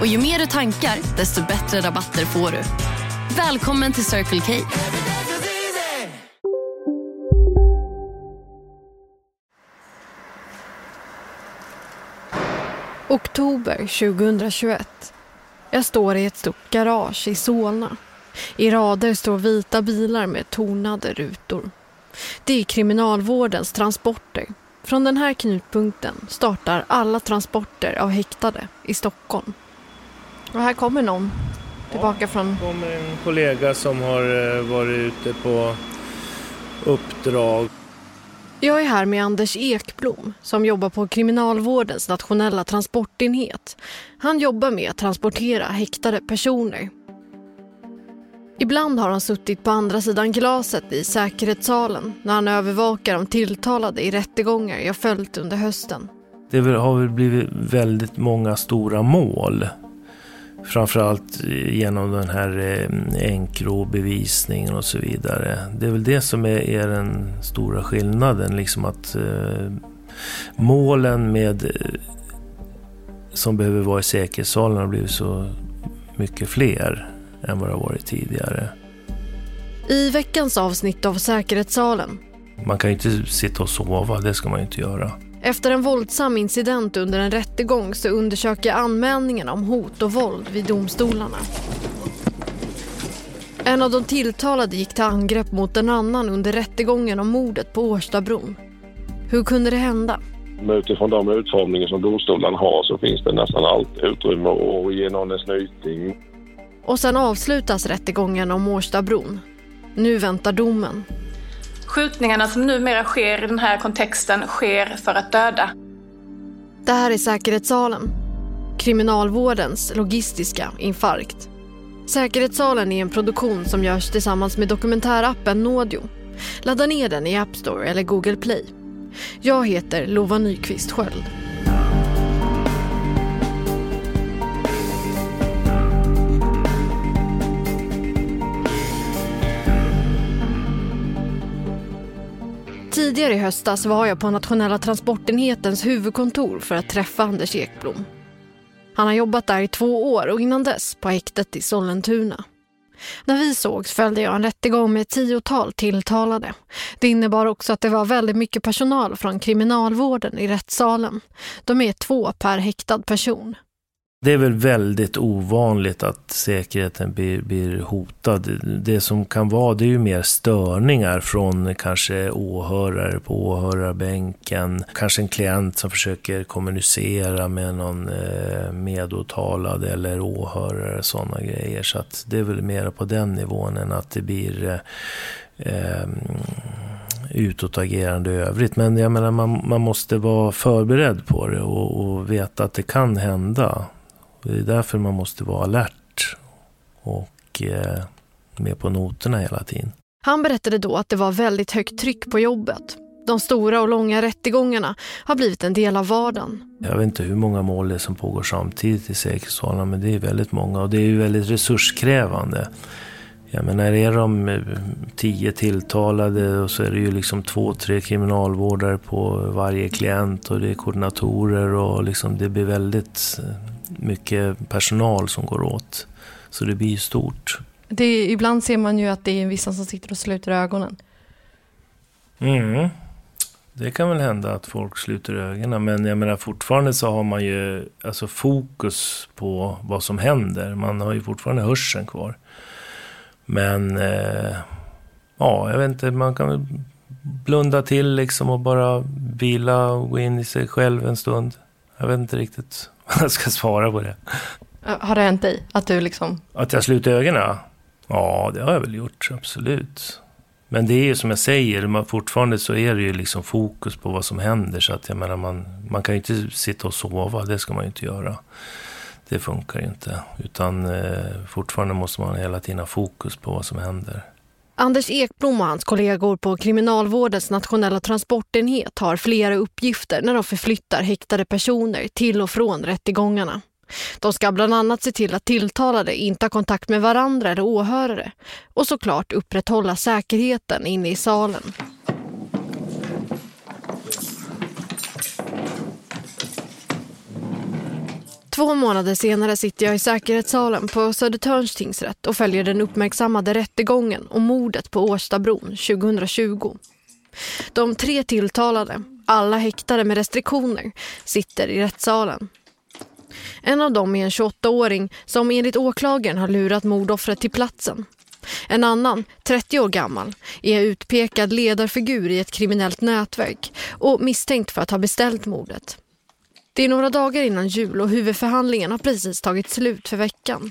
Och ju mer du tankar, desto bättre rabatter får du. Välkommen till Circle K. Oktober 2021. Jag står i ett stort garage i Solna. I rader står vita bilar med tonade rutor. Det är kriminalvårdens transporter. Från den här knutpunkten startar alla transporter av häktade i Stockholm. Och här kommer någon tillbaka ja, från... Det kommer en kollega som har eh, varit ute på uppdrag. Jag är här med Anders Ekblom som jobbar på Kriminalvårdens nationella transportenhet. Han jobbar med att transportera häktade personer. Ibland har han suttit på andra sidan glaset i säkerhetssalen när han övervakar de tilltalade i rättegångar jag följt under hösten. Det har väl blivit väldigt många stora mål Framförallt genom den här eh, enkrobevisningen och så vidare. Det är väl det som är, är den stora skillnaden. Liksom att eh, målen med, eh, som behöver vara i säkerhetssalen har blivit så mycket fler än vad det har varit tidigare. I veckans avsnitt av Säkerhetssalen. Man kan ju inte sitta och sova, det ska man ju inte göra. Efter en våldsam incident under en rättegång så undersöker anmälningarna om hot och våld vid domstolarna. En av de tilltalade gick till angrepp mot en annan under rättegången om mordet på Årstabron. Hur kunde det hända? Utifrån de utformningar som domstolarna har så finns det nästan allt utrymme att ge någon en snyting. Och sen avslutas rättegången om Årstabron. Nu väntar domen. Skjutningarna som numera sker i den här kontexten sker för att döda. Det här är Säkerhetssalen. Kriminalvårdens logistiska infarkt. Säkerhetssalen är en produktion som görs tillsammans med dokumentärappen Nådio. Ladda ner den i App Store eller Google Play. Jag heter Lova Nyqvist Sköld. Tidigare i höstas var jag på nationella transportenhetens huvudkontor för att träffa Anders Ekblom. Han har jobbat där i två år och innan dess på häktet i Sollentuna. När vi sågs följde jag en rättegång med ett tiotal tilltalade. Det innebar också att det var väldigt mycket personal från kriminalvården i rättssalen. De är två per häktad person. Det är väl väldigt ovanligt att säkerheten blir, blir, hotad. Det som kan vara det är ju mer störningar från kanske åhörare på åhörarbänken. Kanske en klient som försöker kommunicera med någon eh, medåtalad eller åhörare, sådana grejer. Så att det är väl mer på den nivån än att det blir eh, eh utåtagerande i övrigt. Men jag menar, man, man måste vara förberedd på det och, och veta att det kan hända. Det är därför man måste vara alert och eh, med på noterna hela tiden. Han berättade då att det var väldigt högt tryck på jobbet. De stora och långa rättegångarna har blivit en del av vardagen. Jag vet inte hur många mål det är som pågår samtidigt i säkerhetssalarna men det är väldigt många och det är väldigt resurskrävande. Jag menar, är de eh, tio tilltalade och så är det ju liksom två, tre kriminalvårdare på varje klient och det är koordinatorer och liksom det blir väldigt eh, mycket personal som går åt. Så det blir ju stort. Det, ibland ser man ju att det är vissa som sitter och sluter ögonen. Mm. Det kan väl hända att folk sluter ögonen. Men jag menar fortfarande så har man ju alltså fokus på vad som händer. Man har ju fortfarande hörseln kvar. Men eh, ja, jag vet inte. Man kan väl blunda till liksom och bara vila och gå in i sig själv en stund. Jag vet inte riktigt jag ska svara på det. Har det hänt dig? Att du liksom... Att jag slutar ögonen? Ja, det har jag väl gjort, absolut. Men det är ju som jag säger, man, fortfarande så är det ju liksom fokus på vad som händer. Så att jag menar, man, man kan ju inte sitta och sova, det ska man ju inte göra. det funkar ju inte. Utan eh, fortfarande måste man hela tiden ha fokus på vad som händer. Anders Ekblom och hans kollegor på Kriminalvårdens nationella transportenhet har flera uppgifter när de förflyttar häktade personer till och från rättegångarna. De ska bland annat se till att tilltalade inte har kontakt med varandra eller åhörare och såklart upprätthålla säkerheten inne i salen. Två månader senare sitter jag i säkerhetssalen på Södertörns tingsrätt och följer den uppmärksammade rättegången om mordet på Årstabron 2020. De tre tilltalade, alla häktade med restriktioner, sitter i rättssalen. En av dem är en 28-åring som enligt åklagaren har lurat mordoffret till platsen. En annan, 30 år gammal, är utpekad ledarfigur i ett kriminellt nätverk och misstänkt för att ha beställt mordet. Det är några dagar innan jul och huvudförhandlingen har precis tagit slut för veckan.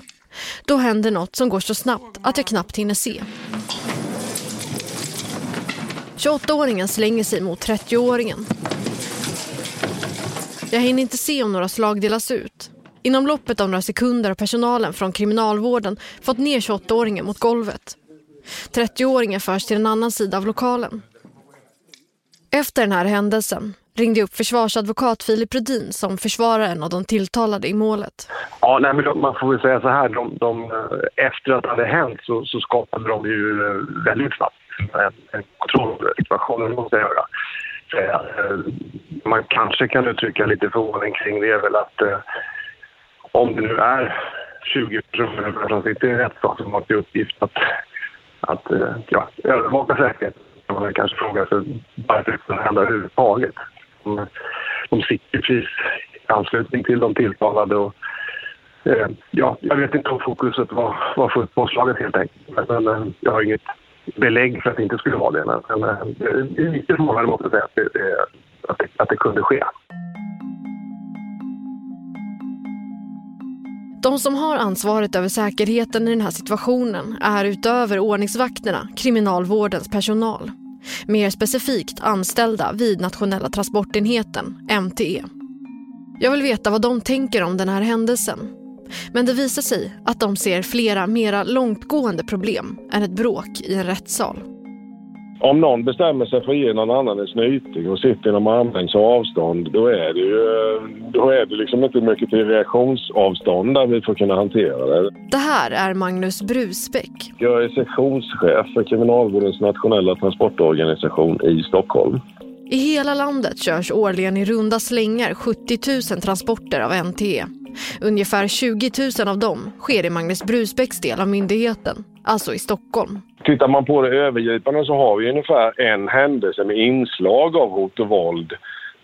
Då händer något som går så snabbt att jag knappt hinner se. 28-åringen slänger sig mot 30-åringen. Jag hinner inte se om några slag delas ut. Inom loppet av några sekunder har personalen från kriminalvården fått ner 28-åringen mot golvet. 30-åringen förs till en annan sida av lokalen. Efter den här händelsen ringde upp försvarsadvokat Filip Rudin som försvarar en av de tilltalade i målet. Ja, nej, men man får väl säga så här, de, de, eh, efter att det hade hänt så, så skapade de ju eh, väldigt snabbt en, en kontrollsituation, det måste jag göra. Eh, man kanske kan uttrycka lite förvåning kring det är väl att eh, om det nu är 20 personer som sitter i en som har till uppgift att, att ja, övervaka säkerheten kan man kanske fråga sig varför det kunde hända överhuvudtaget de, de sitter precis i anslutning till de tilltalade. Och, eh, ja, jag vet inte om fokuset var, var fullt påslaget helt enkelt. Men, men eh, jag har inget belägg för att det inte skulle vara det. Men, men eh, det är lite förvånande måste jag säga att det, att, det, att det kunde ske. De som har ansvaret över säkerheten i den här situationen är utöver ordningsvakterna kriminalvårdens personal. Mer specifikt anställda vid nationella transportenheten, MTE. Jag vill veta vad de tänker om den här händelsen. Men det visar sig att de ser flera mera långtgående problem än ett bråk i en rättssal. Om någon bestämmer sig för att ge någon annan en snyting och sitter inom armlängds avstånd då är det ju då är det liksom inte mycket till reaktionsavstånd där vi får kunna hantera det. Det här är Magnus Brusbäck. Jag är sektionschef för Kriminalvårdens nationella transportorganisation i Stockholm. I hela landet körs årligen i runda slängar 70 000 transporter av NTE. Ungefär 20 000 av dem sker i Magnus Brusbäcks del av myndigheten, alltså i Stockholm. Tittar man på det övergripande så har vi ungefär en händelse med inslag av hot och våld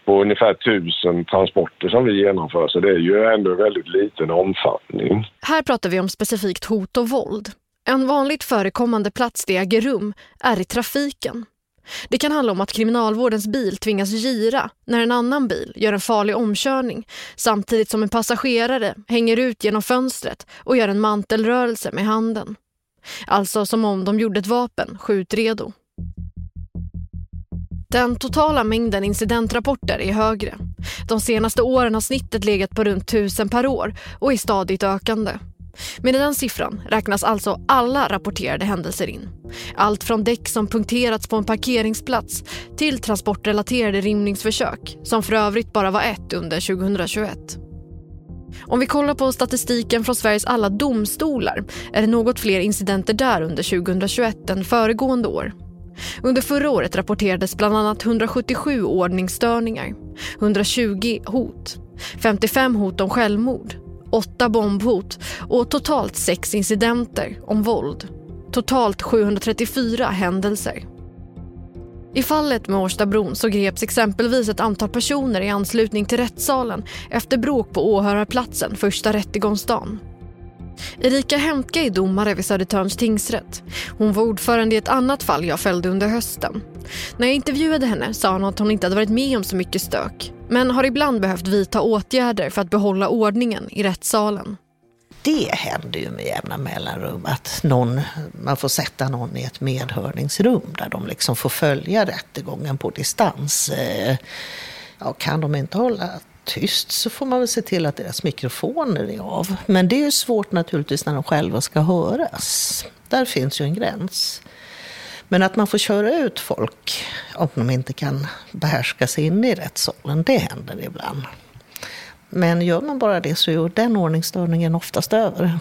på ungefär tusen transporter som vi genomför. Så det är ju ändå väldigt liten omfattning. Här pratar vi om specifikt hot och våld. En vanligt förekommande plats det äger rum är i trafiken. Det kan handla om att kriminalvårdens bil tvingas gira när en annan bil gör en farlig omkörning samtidigt som en passagerare hänger ut genom fönstret och gör en mantelrörelse med handen. Alltså som om de gjorde ett vapen skjutredo. Den totala mängden incidentrapporter är högre. De senaste åren har snittet legat på runt tusen per år och är stadigt ökande. Med den siffran räknas alltså alla rapporterade händelser in. Allt från däck som punkterats på en parkeringsplats till transportrelaterade rymningsförsök som för övrigt bara var ett under 2021. Om vi kollar på statistiken från Sveriges alla domstolar är det något fler incidenter där under 2021 än föregående år. Under förra året rapporterades bland annat 177 ordningsstörningar, 120 hot, 55 hot om självmord, åtta bombhot och totalt sex incidenter om våld. Totalt 734 händelser. I fallet med Årstabron så greps exempelvis ett antal personer i anslutning till rättssalen efter bråk på åhörarplatsen första rättegångsdagen. Erika Hemtke är domare vid Södertörns tingsrätt. Hon var ordförande i ett annat fall jag följde under hösten. När jag intervjuade henne sa hon att hon inte hade varit med om så mycket stök men har ibland behövt vidta åtgärder för att behålla ordningen i rättssalen. Det händer ju med jämna mellanrum att någon, man får sätta någon i ett medhörningsrum där de liksom får följa rättegången på distans. Eh, ja, kan de inte hålla tyst så får man väl se till att deras mikrofoner är av. Men det är ju svårt naturligtvis när de själva ska höras. Där finns ju en gräns. Men att man får köra ut folk om de inte kan behärska sig in i rättssalen, det händer ibland. Men gör man bara det så är den ordningsstörningen oftast över.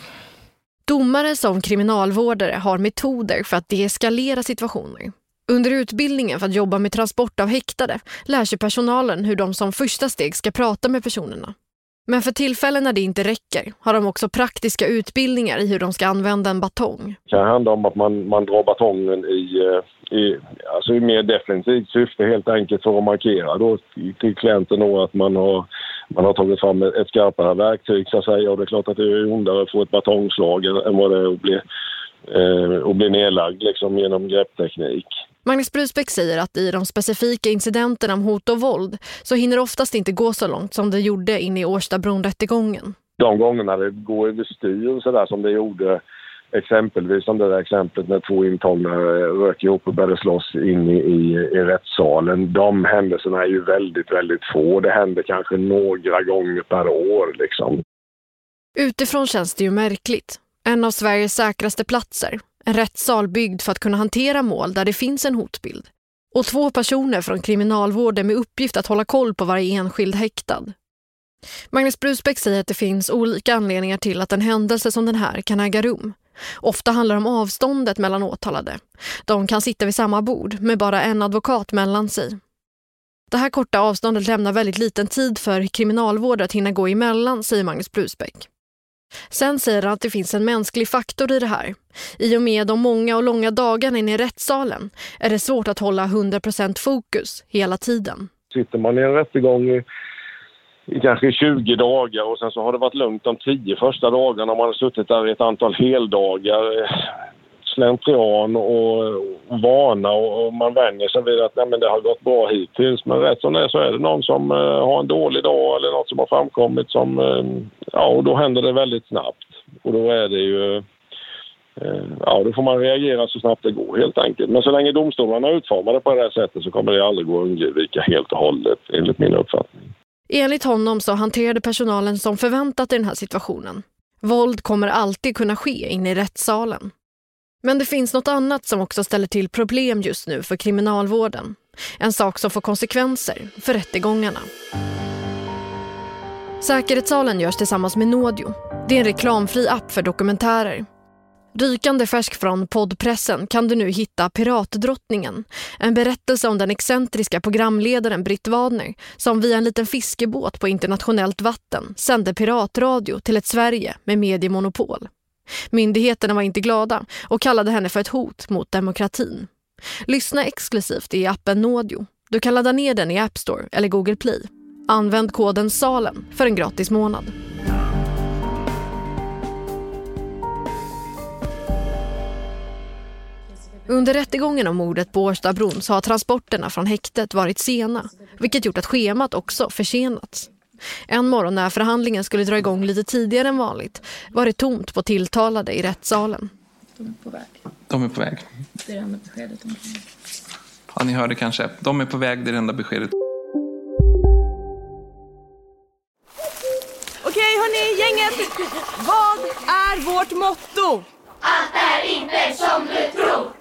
Domare som kriminalvårdare har metoder för att deeskalera situationer. Under utbildningen för att jobba med transport av häktade lär sig personalen hur de som första steg ska prata med personerna. Men för tillfällen när det inte räcker har de också praktiska utbildningar i hur de ska använda en batong. Det kan handla om att man, man drar batongen i, eh, i, alltså i mer defensivt syfte helt enkelt för att markera då till klienten då att man har, man har tagit fram ett skarpare verktyg så att säga och det är klart att det är ondare att få ett batongslag än vad det är att bli, eh, att bli nedlagd liksom genom greppteknik. Magnus Brusbäck säger att i de specifika incidenterna om hot och våld så hinner oftast inte gå så långt som det gjorde in i Årstabron-rättegången. De gångerna det går överstyr så där som det gjorde exempelvis som det där exemplet när två intagna rök ihop och började slåss in i, i, i rättssalen. De händelserna är ju väldigt, väldigt få. Det händer kanske några gånger per år liksom. Utifrån känns det ju märkligt. En av Sveriges säkraste platser en rättssal byggd för att kunna hantera mål där det finns en hotbild. Och två personer från kriminalvården med uppgift att hålla koll på varje enskild häktad. Magnus Brusbäck säger att det finns olika anledningar till att en händelse som den här kan äga rum. Ofta handlar det om avståndet mellan åtalade. De kan sitta vid samma bord med bara en advokat mellan sig. Det här korta avståndet lämnar väldigt liten tid för kriminalvården att hinna gå emellan, säger Magnus Brusbäck. Sen säger han att det finns en mänsklig faktor i det här. I och med de många och långa dagarna inne i rättssalen är det svårt att hålla 100% fokus hela tiden. Sitter man i en rättegång i, i kanske 20 dagar och sen så har det varit lugnt de 10 första dagarna. och Man har suttit där i ett antal heldagar slentrian och, och vana och, och, man vänjer sig vid att nej, men det har gått bra hittills. Men rätt som det är så är det någon som uh, har en dålig dag eller något som har framkommit som, uh, ja och då händer det väldigt snabbt. Och då är det ju, eh, ja då får man reagera så snabbt det går helt enkelt. Men så länge domstolarna är utformade på det här sättet så kommer det aldrig gå att undvika helt och hållet enligt min uppfattning. Enligt honom så hanterade personalen som förväntat i den här situationen. Våld kommer alltid kunna ske inne i rättssalen. Men det finns något annat som också ställer till problem just nu för kriminalvården. En sak som får konsekvenser för rättegångarna. Säkerhetssalen görs tillsammans med Nodio. Det är en reklamfri app för dokumentärer. Rykande färsk från poddpressen kan du nu hitta Piratdrottningen. En berättelse om den excentriska programledaren Britt Wadner som via en liten fiskebåt på internationellt vatten sände piratradio till ett Sverige med mediemonopol. Myndigheterna var inte glada och kallade henne för ett hot mot demokratin. Lyssna exklusivt i appen Nådio. Du kan ladda ner den i App Store eller Google Play. Använd koden SALEN för en gratis månad. Under rättegången om mordet på Årstabron så har transporterna från häktet varit sena, vilket gjort att schemat också försenats. En morgon när förhandlingen skulle dra igång lite tidigare än vanligt var det tomt på tilltalade i rättssalen. De är på väg. De är på väg. Det är det enda beskedet de kan Ja, ni hörde kanske. De är på väg, det är det enda beskedet. Okej hörni, gänget. Vad är vårt motto? Allt är inte som du tror.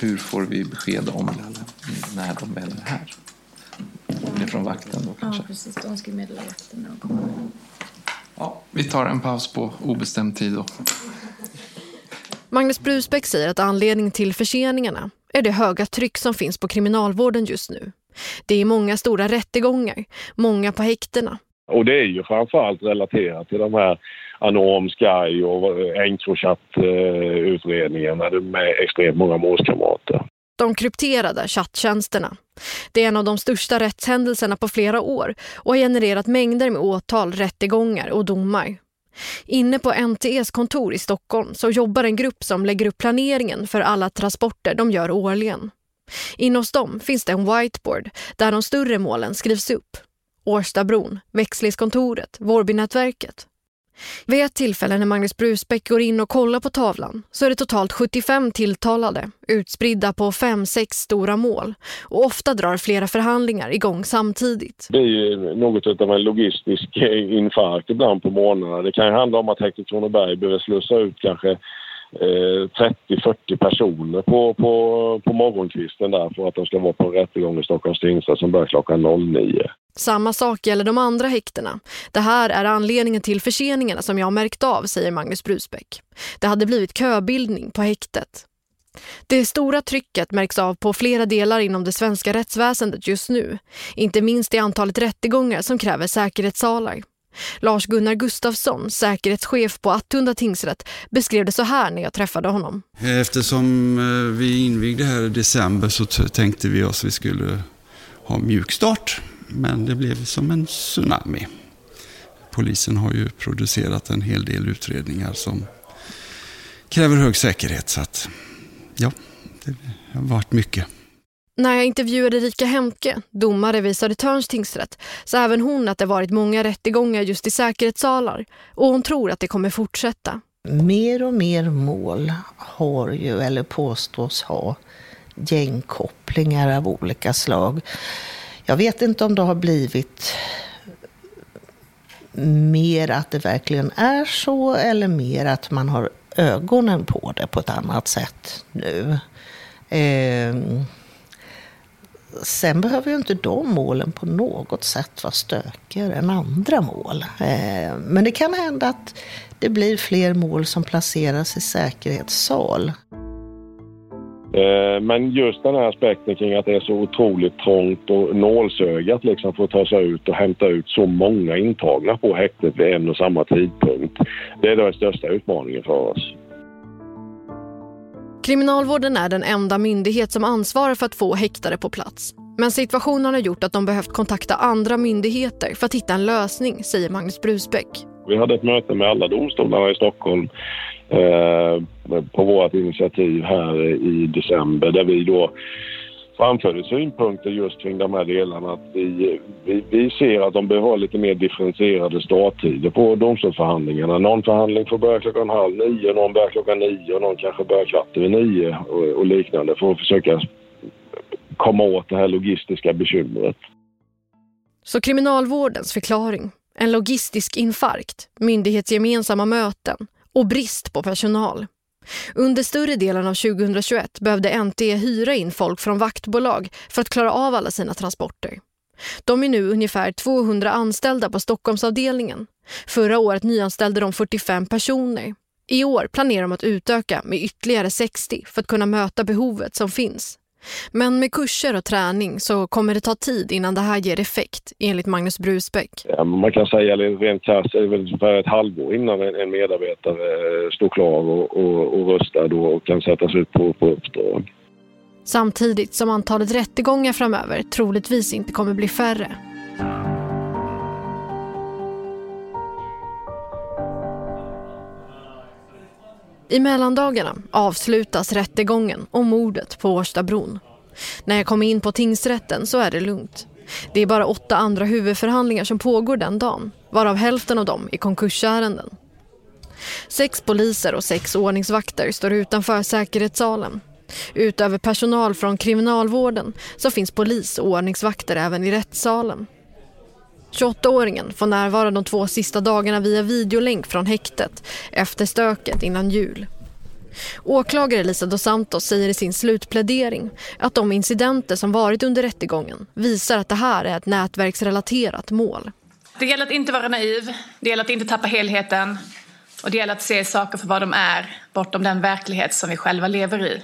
Hur får vi besked om när de väl är här? Det är från vakten då kanske? Ja, precis. De ska meddela vakten när de kommer. Ja, vi tar en paus på obestämd tid då. Magnus Brusbäck säger att anledningen till förseningarna är det höga tryck som finns på kriminalvården just nu. Det är många stora rättegångar, många på häktena. Och det är ju framförallt relaterat till de här Anorm, Sky och Encrochat-utredningarna med extremt många målskamrater. De krypterade chatttjänsterna. Det är en av de största rättshändelserna på flera år och har genererat mängder med åtal, rättegångar och domar. Inne på NTEs kontor i Stockholm så jobbar en grupp som lägger upp planeringen för alla transporter de gör årligen. Inne hos dem finns det en whiteboard där de större målen skrivs upp. Årstabron, växlingskontoret, Vårbynätverket. Vid ett tillfälle när Magnus Brusbäck går in och kollar på tavlan så är det totalt 75 tilltalade utspridda på fem, sex stora mål och ofta drar flera förhandlingar igång samtidigt. Det är ju något av en logistisk eh, infarkt ibland på morgnarna. Det kan ju handla om att Häktet Kronoberg behöver slussa ut kanske Eh, 30-40 personer på, på, på morgonkvisten där för att de ska vara på en rättegång i Stockholms tingsrätt som börjar klockan 09. Samma sak gäller de andra häktena. Det här är anledningen till förseningarna som jag märkt av, säger Magnus Brusbäck. Det hade blivit köbildning på häktet. Det stora trycket märks av på flera delar inom det svenska rättsväsendet just nu. Inte minst i antalet rättegångar som kräver säkerhetssalar. Lars-Gunnar Gustafsson, säkerhetschef på Attunda tingsrätt, beskrev det så här när jag träffade honom. Eftersom eh, vi invigde här i december så tänkte vi oss att vi skulle ha mjukstart. Men det blev som en tsunami. Polisen har ju producerat en hel del utredningar som kräver hög säkerhet. Så att, ja, det har varit mycket. När jag intervjuade Rika Hemke, domare vid Södertörns tingsrätt, sa även hon att det varit många rättegångar just i säkerhetssalar och hon tror att det kommer fortsätta. Mer och mer mål har ju, eller påstås ha, gängkopplingar av olika slag. Jag vet inte om det har blivit mer att det verkligen är så eller mer att man har ögonen på det på ett annat sätt nu. Eh, sen behöver ju inte de målen på något sätt vara stökigare än andra mål. Eh, men det kan hända att det blir fler mål som placeras i säkerhetssal. Eh, men just den här aspekten kring att det är så otroligt trångt och nålsögat liksom för att ta sig ut och hämta ut så många intagna på häktet vid en och samma tidpunkt. Det är den största utmaningen för oss. Kriminalvården är den enda myndighet som ansvarar för att få häktade på plats. Men situationen har gjort att de behövt kontakta andra myndigheter för att hitta en lösning, säger Magnus Brusbäck. Vi hade ett möte med alla domstolarna i Stockholm eh, på vårt initiativ här i december där vi då framförde synpunkter just kring de här delarna. Att vi, vi, vi ser att de behöver ha lite mer differentierade starttider på domstolsförhandlingarna. Någon förhandling får börja klockan halv nio, någon börjar klockan nio och någon kanske börjar kvart över nio och, och liknande för att försöka komma åt det här logistiska bekymret. Så kriminalvårdens förklaring, en logistisk infarkt, myndighetsgemensamma möten och brist på personal. Under större delen av 2021 behövde NTE hyra in folk från vaktbolag för att klara av alla sina transporter. De är nu ungefär 200 anställda på Stockholmsavdelningen. Förra året nyanställde de 45 personer. I år planerar de att utöka med ytterligare 60 för att kunna möta behovet som finns. Men med kurser och träning så kommer det ta tid innan det här ger effekt, enligt Magnus Brusbäck. Ja, man kan säga rent krasst är det väl ungefär ett halvår innan en medarbetare står klar och, och, och röstar och kan sättas ut på, på uppdrag. Samtidigt som antalet rättegångar framöver troligtvis inte kommer bli färre. I mellandagarna avslutas rättegången om mordet på Årstabron. När jag kommer in på tingsrätten så är det lugnt. Det är bara åtta andra huvudförhandlingar som pågår den dagen, varav hälften av dem är konkursärenden. Sex poliser och sex ordningsvakter står utanför säkerhetssalen. Utöver personal från kriminalvården så finns polis och ordningsvakter även i rättssalen. 28-åringen får närvara de två sista dagarna via videolänk från häktet efter stöket innan jul. Åklagare Lisa dos Santos säger i sin slutplädering att de incidenter som varit under rättegången visar att det här är ett nätverksrelaterat mål. Det gäller att inte vara naiv, det gäller att inte tappa helheten. Och det gäller att se saker för vad de är, bortom den verklighet som vi själva lever i.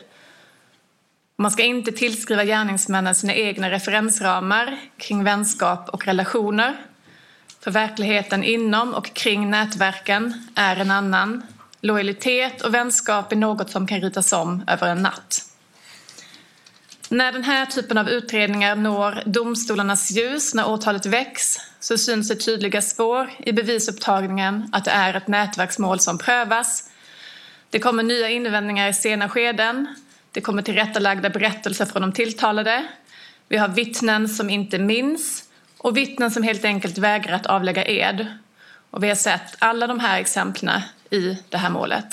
Man ska inte tillskriva gärningsmännen sina egna referensramar kring vänskap och relationer. För verkligheten inom och kring nätverken är en annan. Lojalitet och vänskap är något som kan ritas om över en natt. När den här typen av utredningar når domstolarnas ljus, när åtalet väcks, så syns det tydliga spår i bevisupptagningen att det är ett nätverksmål som prövas. Det kommer nya invändningar i sena skeden. Det kommer tillrättalagda berättelser från de tilltalade. Vi har vittnen som inte minns och vittnen som helt enkelt vägrar att avlägga ed. Och vi har sett alla de här exemplen i det här målet.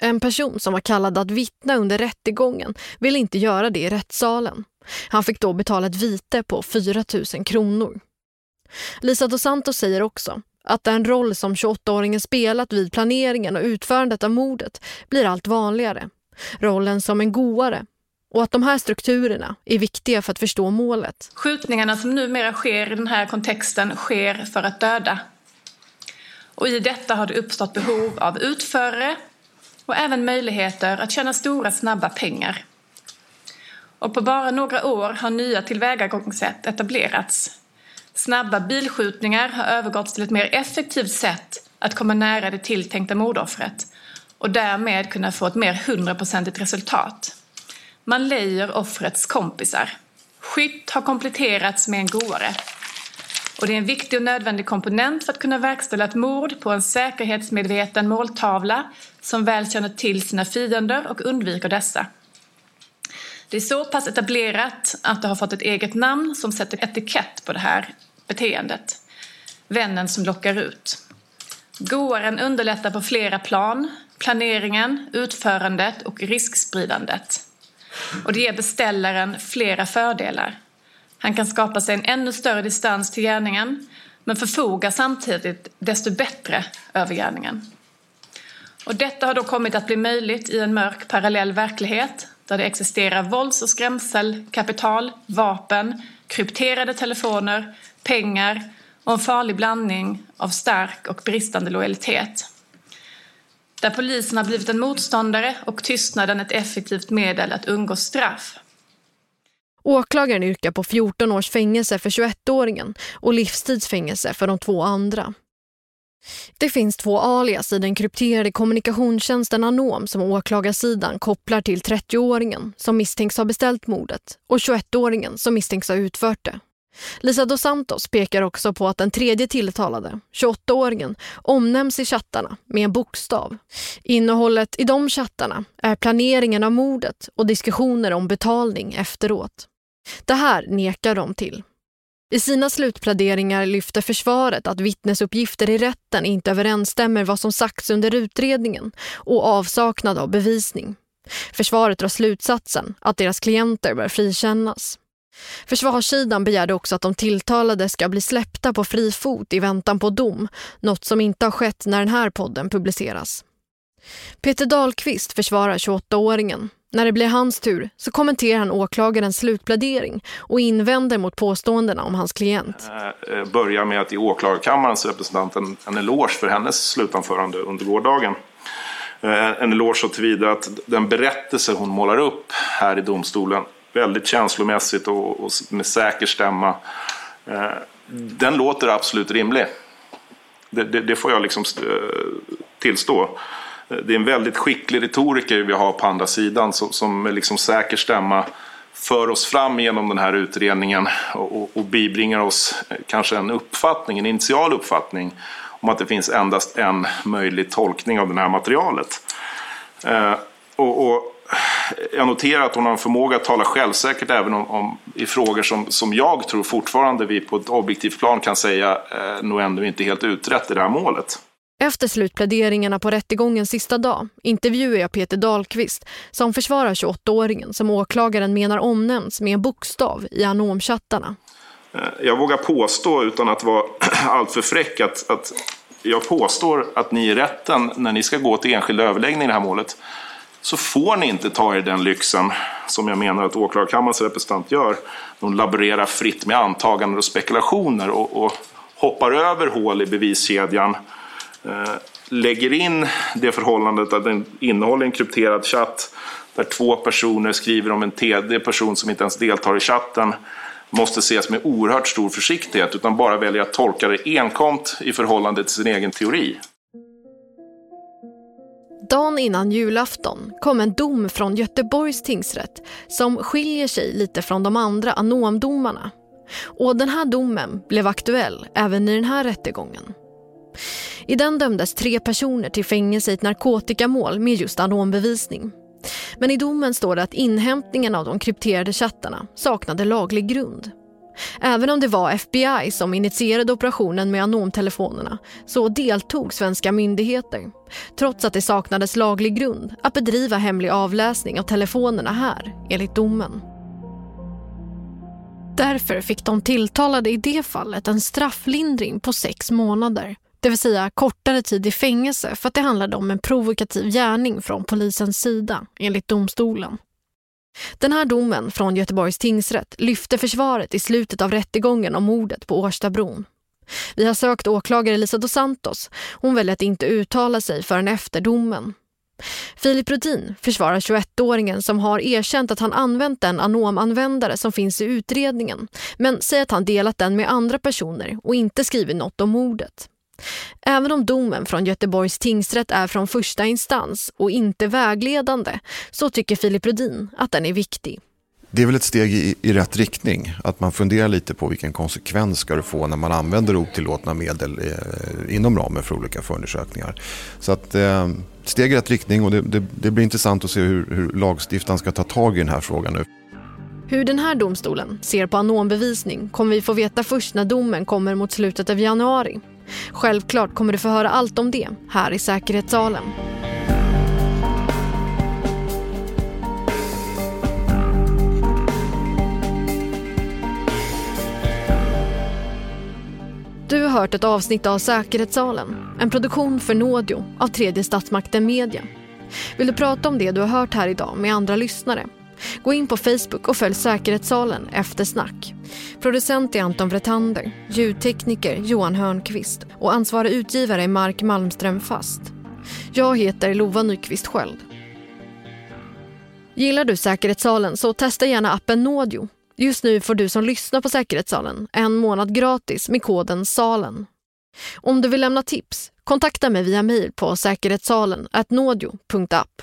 En person som var kallad att vittna under rättegången ville inte göra det i rättssalen. Han fick då betala ett vite på 4 000 kronor. Lisa dos Santos säger också att den roll som 28-åringen spelat vid planeringen och utförandet av mordet blir allt vanligare. Rollen som en goare och att de här strukturerna är viktiga för att förstå målet. Skjutningarna som numera sker i den här kontexten sker för att döda. Och i detta har det uppstått behov av utförare och även möjligheter att tjäna stora snabba pengar. Och på bara några år har nya tillvägagångssätt etablerats. Snabba bilskjutningar har övergått till ett mer effektivt sätt att komma nära det tilltänkta mordoffret och därmed kunna få ett mer hundraprocentigt resultat. Man lejer offrets kompisar. Skytt har kompletterats med en goare. Och det är en viktig och nödvändig komponent för att kunna verkställa ett mord på en säkerhetsmedveten måltavla som väl känner till sina fiender och undviker dessa. Det är så pass etablerat att det har fått ett eget namn som sätter etikett på det här beteendet. Vännen som lockar ut. Goaren underlättar på flera plan. Planeringen, utförandet och riskspridandet. Och det ger beställaren flera fördelar. Han kan skapa sig en ännu större distans till gärningen men förfogar samtidigt desto bättre över gärningen. Och detta har då kommit att bli möjligt i en mörk parallell verklighet där det existerar vålds och skrämselkapital, vapen, krypterade telefoner, pengar och en farlig blandning av stark och bristande lojalitet. Där polisen har blivit en motståndare och tystnaden ett effektivt medel att undgå straff. Åklagaren yrkar på 14 års fängelse för 21-åringen och livstidsfängelse för de två andra. Det finns två alias i den krypterade kommunikationstjänsten Anom som åklagarsidan kopplar till 30-åringen som misstänks ha beställt mordet och 21-åringen som misstänks ha utfört det. Lisa dos Santos pekar också på att den tredje tilltalade, 28-åringen, omnämns i chattarna med en bokstav. Innehållet i de chattarna är planeringen av mordet och diskussioner om betalning efteråt. Det här nekar de till. I sina slutpläderingar lyfter försvaret att vittnesuppgifter i rätten inte överensstämmer vad som sagts under utredningen och avsaknad av bevisning. Försvaret drar slutsatsen att deras klienter bör frikännas. Försvarssidan begärde också att de tilltalade ska bli släppta på fri fot i väntan på dom, något som inte har skett när den här podden publiceras. Peter Dahlqvist försvarar 28-åringen. När det blir hans tur så kommenterar han åklagarens slutplädering och invänder mot påståendena om hans klient. Eh, eh börjar med att ge åklagarkammarens representant en, en eloge för hennes slutanförande under gårdagen. Eh, en eloge så tillvida att den berättelse hon målar upp här i domstolen väldigt känslomässigt och, och med säker stämma. Eh, den låter absolut rimlig. Det, det, det får jag liksom eh, tillstå. Eh, det är en väldigt skicklig retoriker vi har på andra sidan som, som med liksom säker stämma för oss fram genom den här utredningen och, och, och bibringar oss kanske en uppfattning, en initial uppfattning om att det finns endast en möjlig tolkning av det här materialet. Eh, och, och jag noterar att hon har en förmåga att tala självsäkert även om, om, i frågor som, som jag tror fortfarande vi på ett objektivt plan kan säga eh, nog ändå inte helt utrett i det här målet. Efter slutpläderingarna på rättegångens sista dag intervjuar jag Peter Dahlqvist som försvarar 28-åringen som åklagaren menar omnämns med en bokstav i anomchattarna. Eh, jag vågar påstå utan att vara alltför fräck att, att jag påstår att ni i rätten när ni ska gå till enskild överläggning i det här målet så får ni inte ta er den lyxen som jag menar att åklagarkammarens representant gör. De laborerar fritt med antaganden och spekulationer och, och hoppar över hål i beviskedjan. Eh, lägger in det förhållandet att den innehåller en krypterad chatt där två personer skriver om en tredje person som inte ens deltar i chatten måste ses med oerhört stor försiktighet utan bara väljer att tolka det enkomt i förhållande till sin egen teori. Dagen innan julafton kom en dom från Göteborgs tingsrätt som skiljer sig lite från de andra anomdomarna. Och den här domen blev aktuell även i den här rättegången. I den dömdes tre personer till fängelse i ett narkotikamål med just anombevisning. Men i domen står det att inhämtningen av de krypterade chattarna saknade laglig grund. Även om det var FBI som initierade operationen med anomtelefonerna så deltog svenska myndigheter trots att det saknades laglig grund att bedriva hemlig avläsning av telefonerna här, enligt domen. Därför fick de tilltalade i det fallet en strafflindring på sex månader det vill säga kortare tid i fängelse för att det handlade om en provokativ gärning från polisens sida, enligt domstolen. Den här domen från Göteborgs tingsrätt lyfte försvaret i slutet av rättegången om mordet på Årstabron. Vi har sökt åklagare Lisa dos Santos. Hon väljer att inte uttala sig förrän efter domen. Filip Rudin försvarar 21-åringen som har erkänt att han använt den anomanvändare som finns i utredningen men säger att han delat den med andra personer och inte skrivit något om mordet. Även om domen från Göteborgs tingsrätt är från första instans och inte vägledande så tycker Filip Rudin att den är viktig. Det är väl ett steg i, i, rätt riktning, att man funderar lite på vilken konsekvens ska det få när man använder otillåtna medel eh, inom ramen för olika förundersökningar. Så att eh, steg i rätt riktning och det, det, det blir intressant att se hur, hur lagstiftaren ska ta tag i den här frågan nu. Hur den här domstolen ser på anombevisning kommer vi få veta först när domen kommer mot slutet av januari. Självklart kommer du få höra allt om det här i säkerhetssalen. Du har hört ett avsnitt av Säkerhetssalen, en produktion för Nådio av tredje statsmakten Media. Vill du prata om det du har hört här idag med andra lyssnare? Gå in på Facebook och följ Säkerhetssalen efter snack. Producent är Anton Vretander, ljudtekniker Johan Hörnqvist och ansvarig utgivare är Mark Malmström Fast. Jag heter Lova Nyqvist Sköld. Gillar du Säkerhetssalen så testa gärna appen Nådio. Just nu får du som lyssnar på Säkerhetssalen en månad gratis med koden SALEN. Om du vill lämna tips, kontakta mig via mejl på säkerhetssalen nådio.app.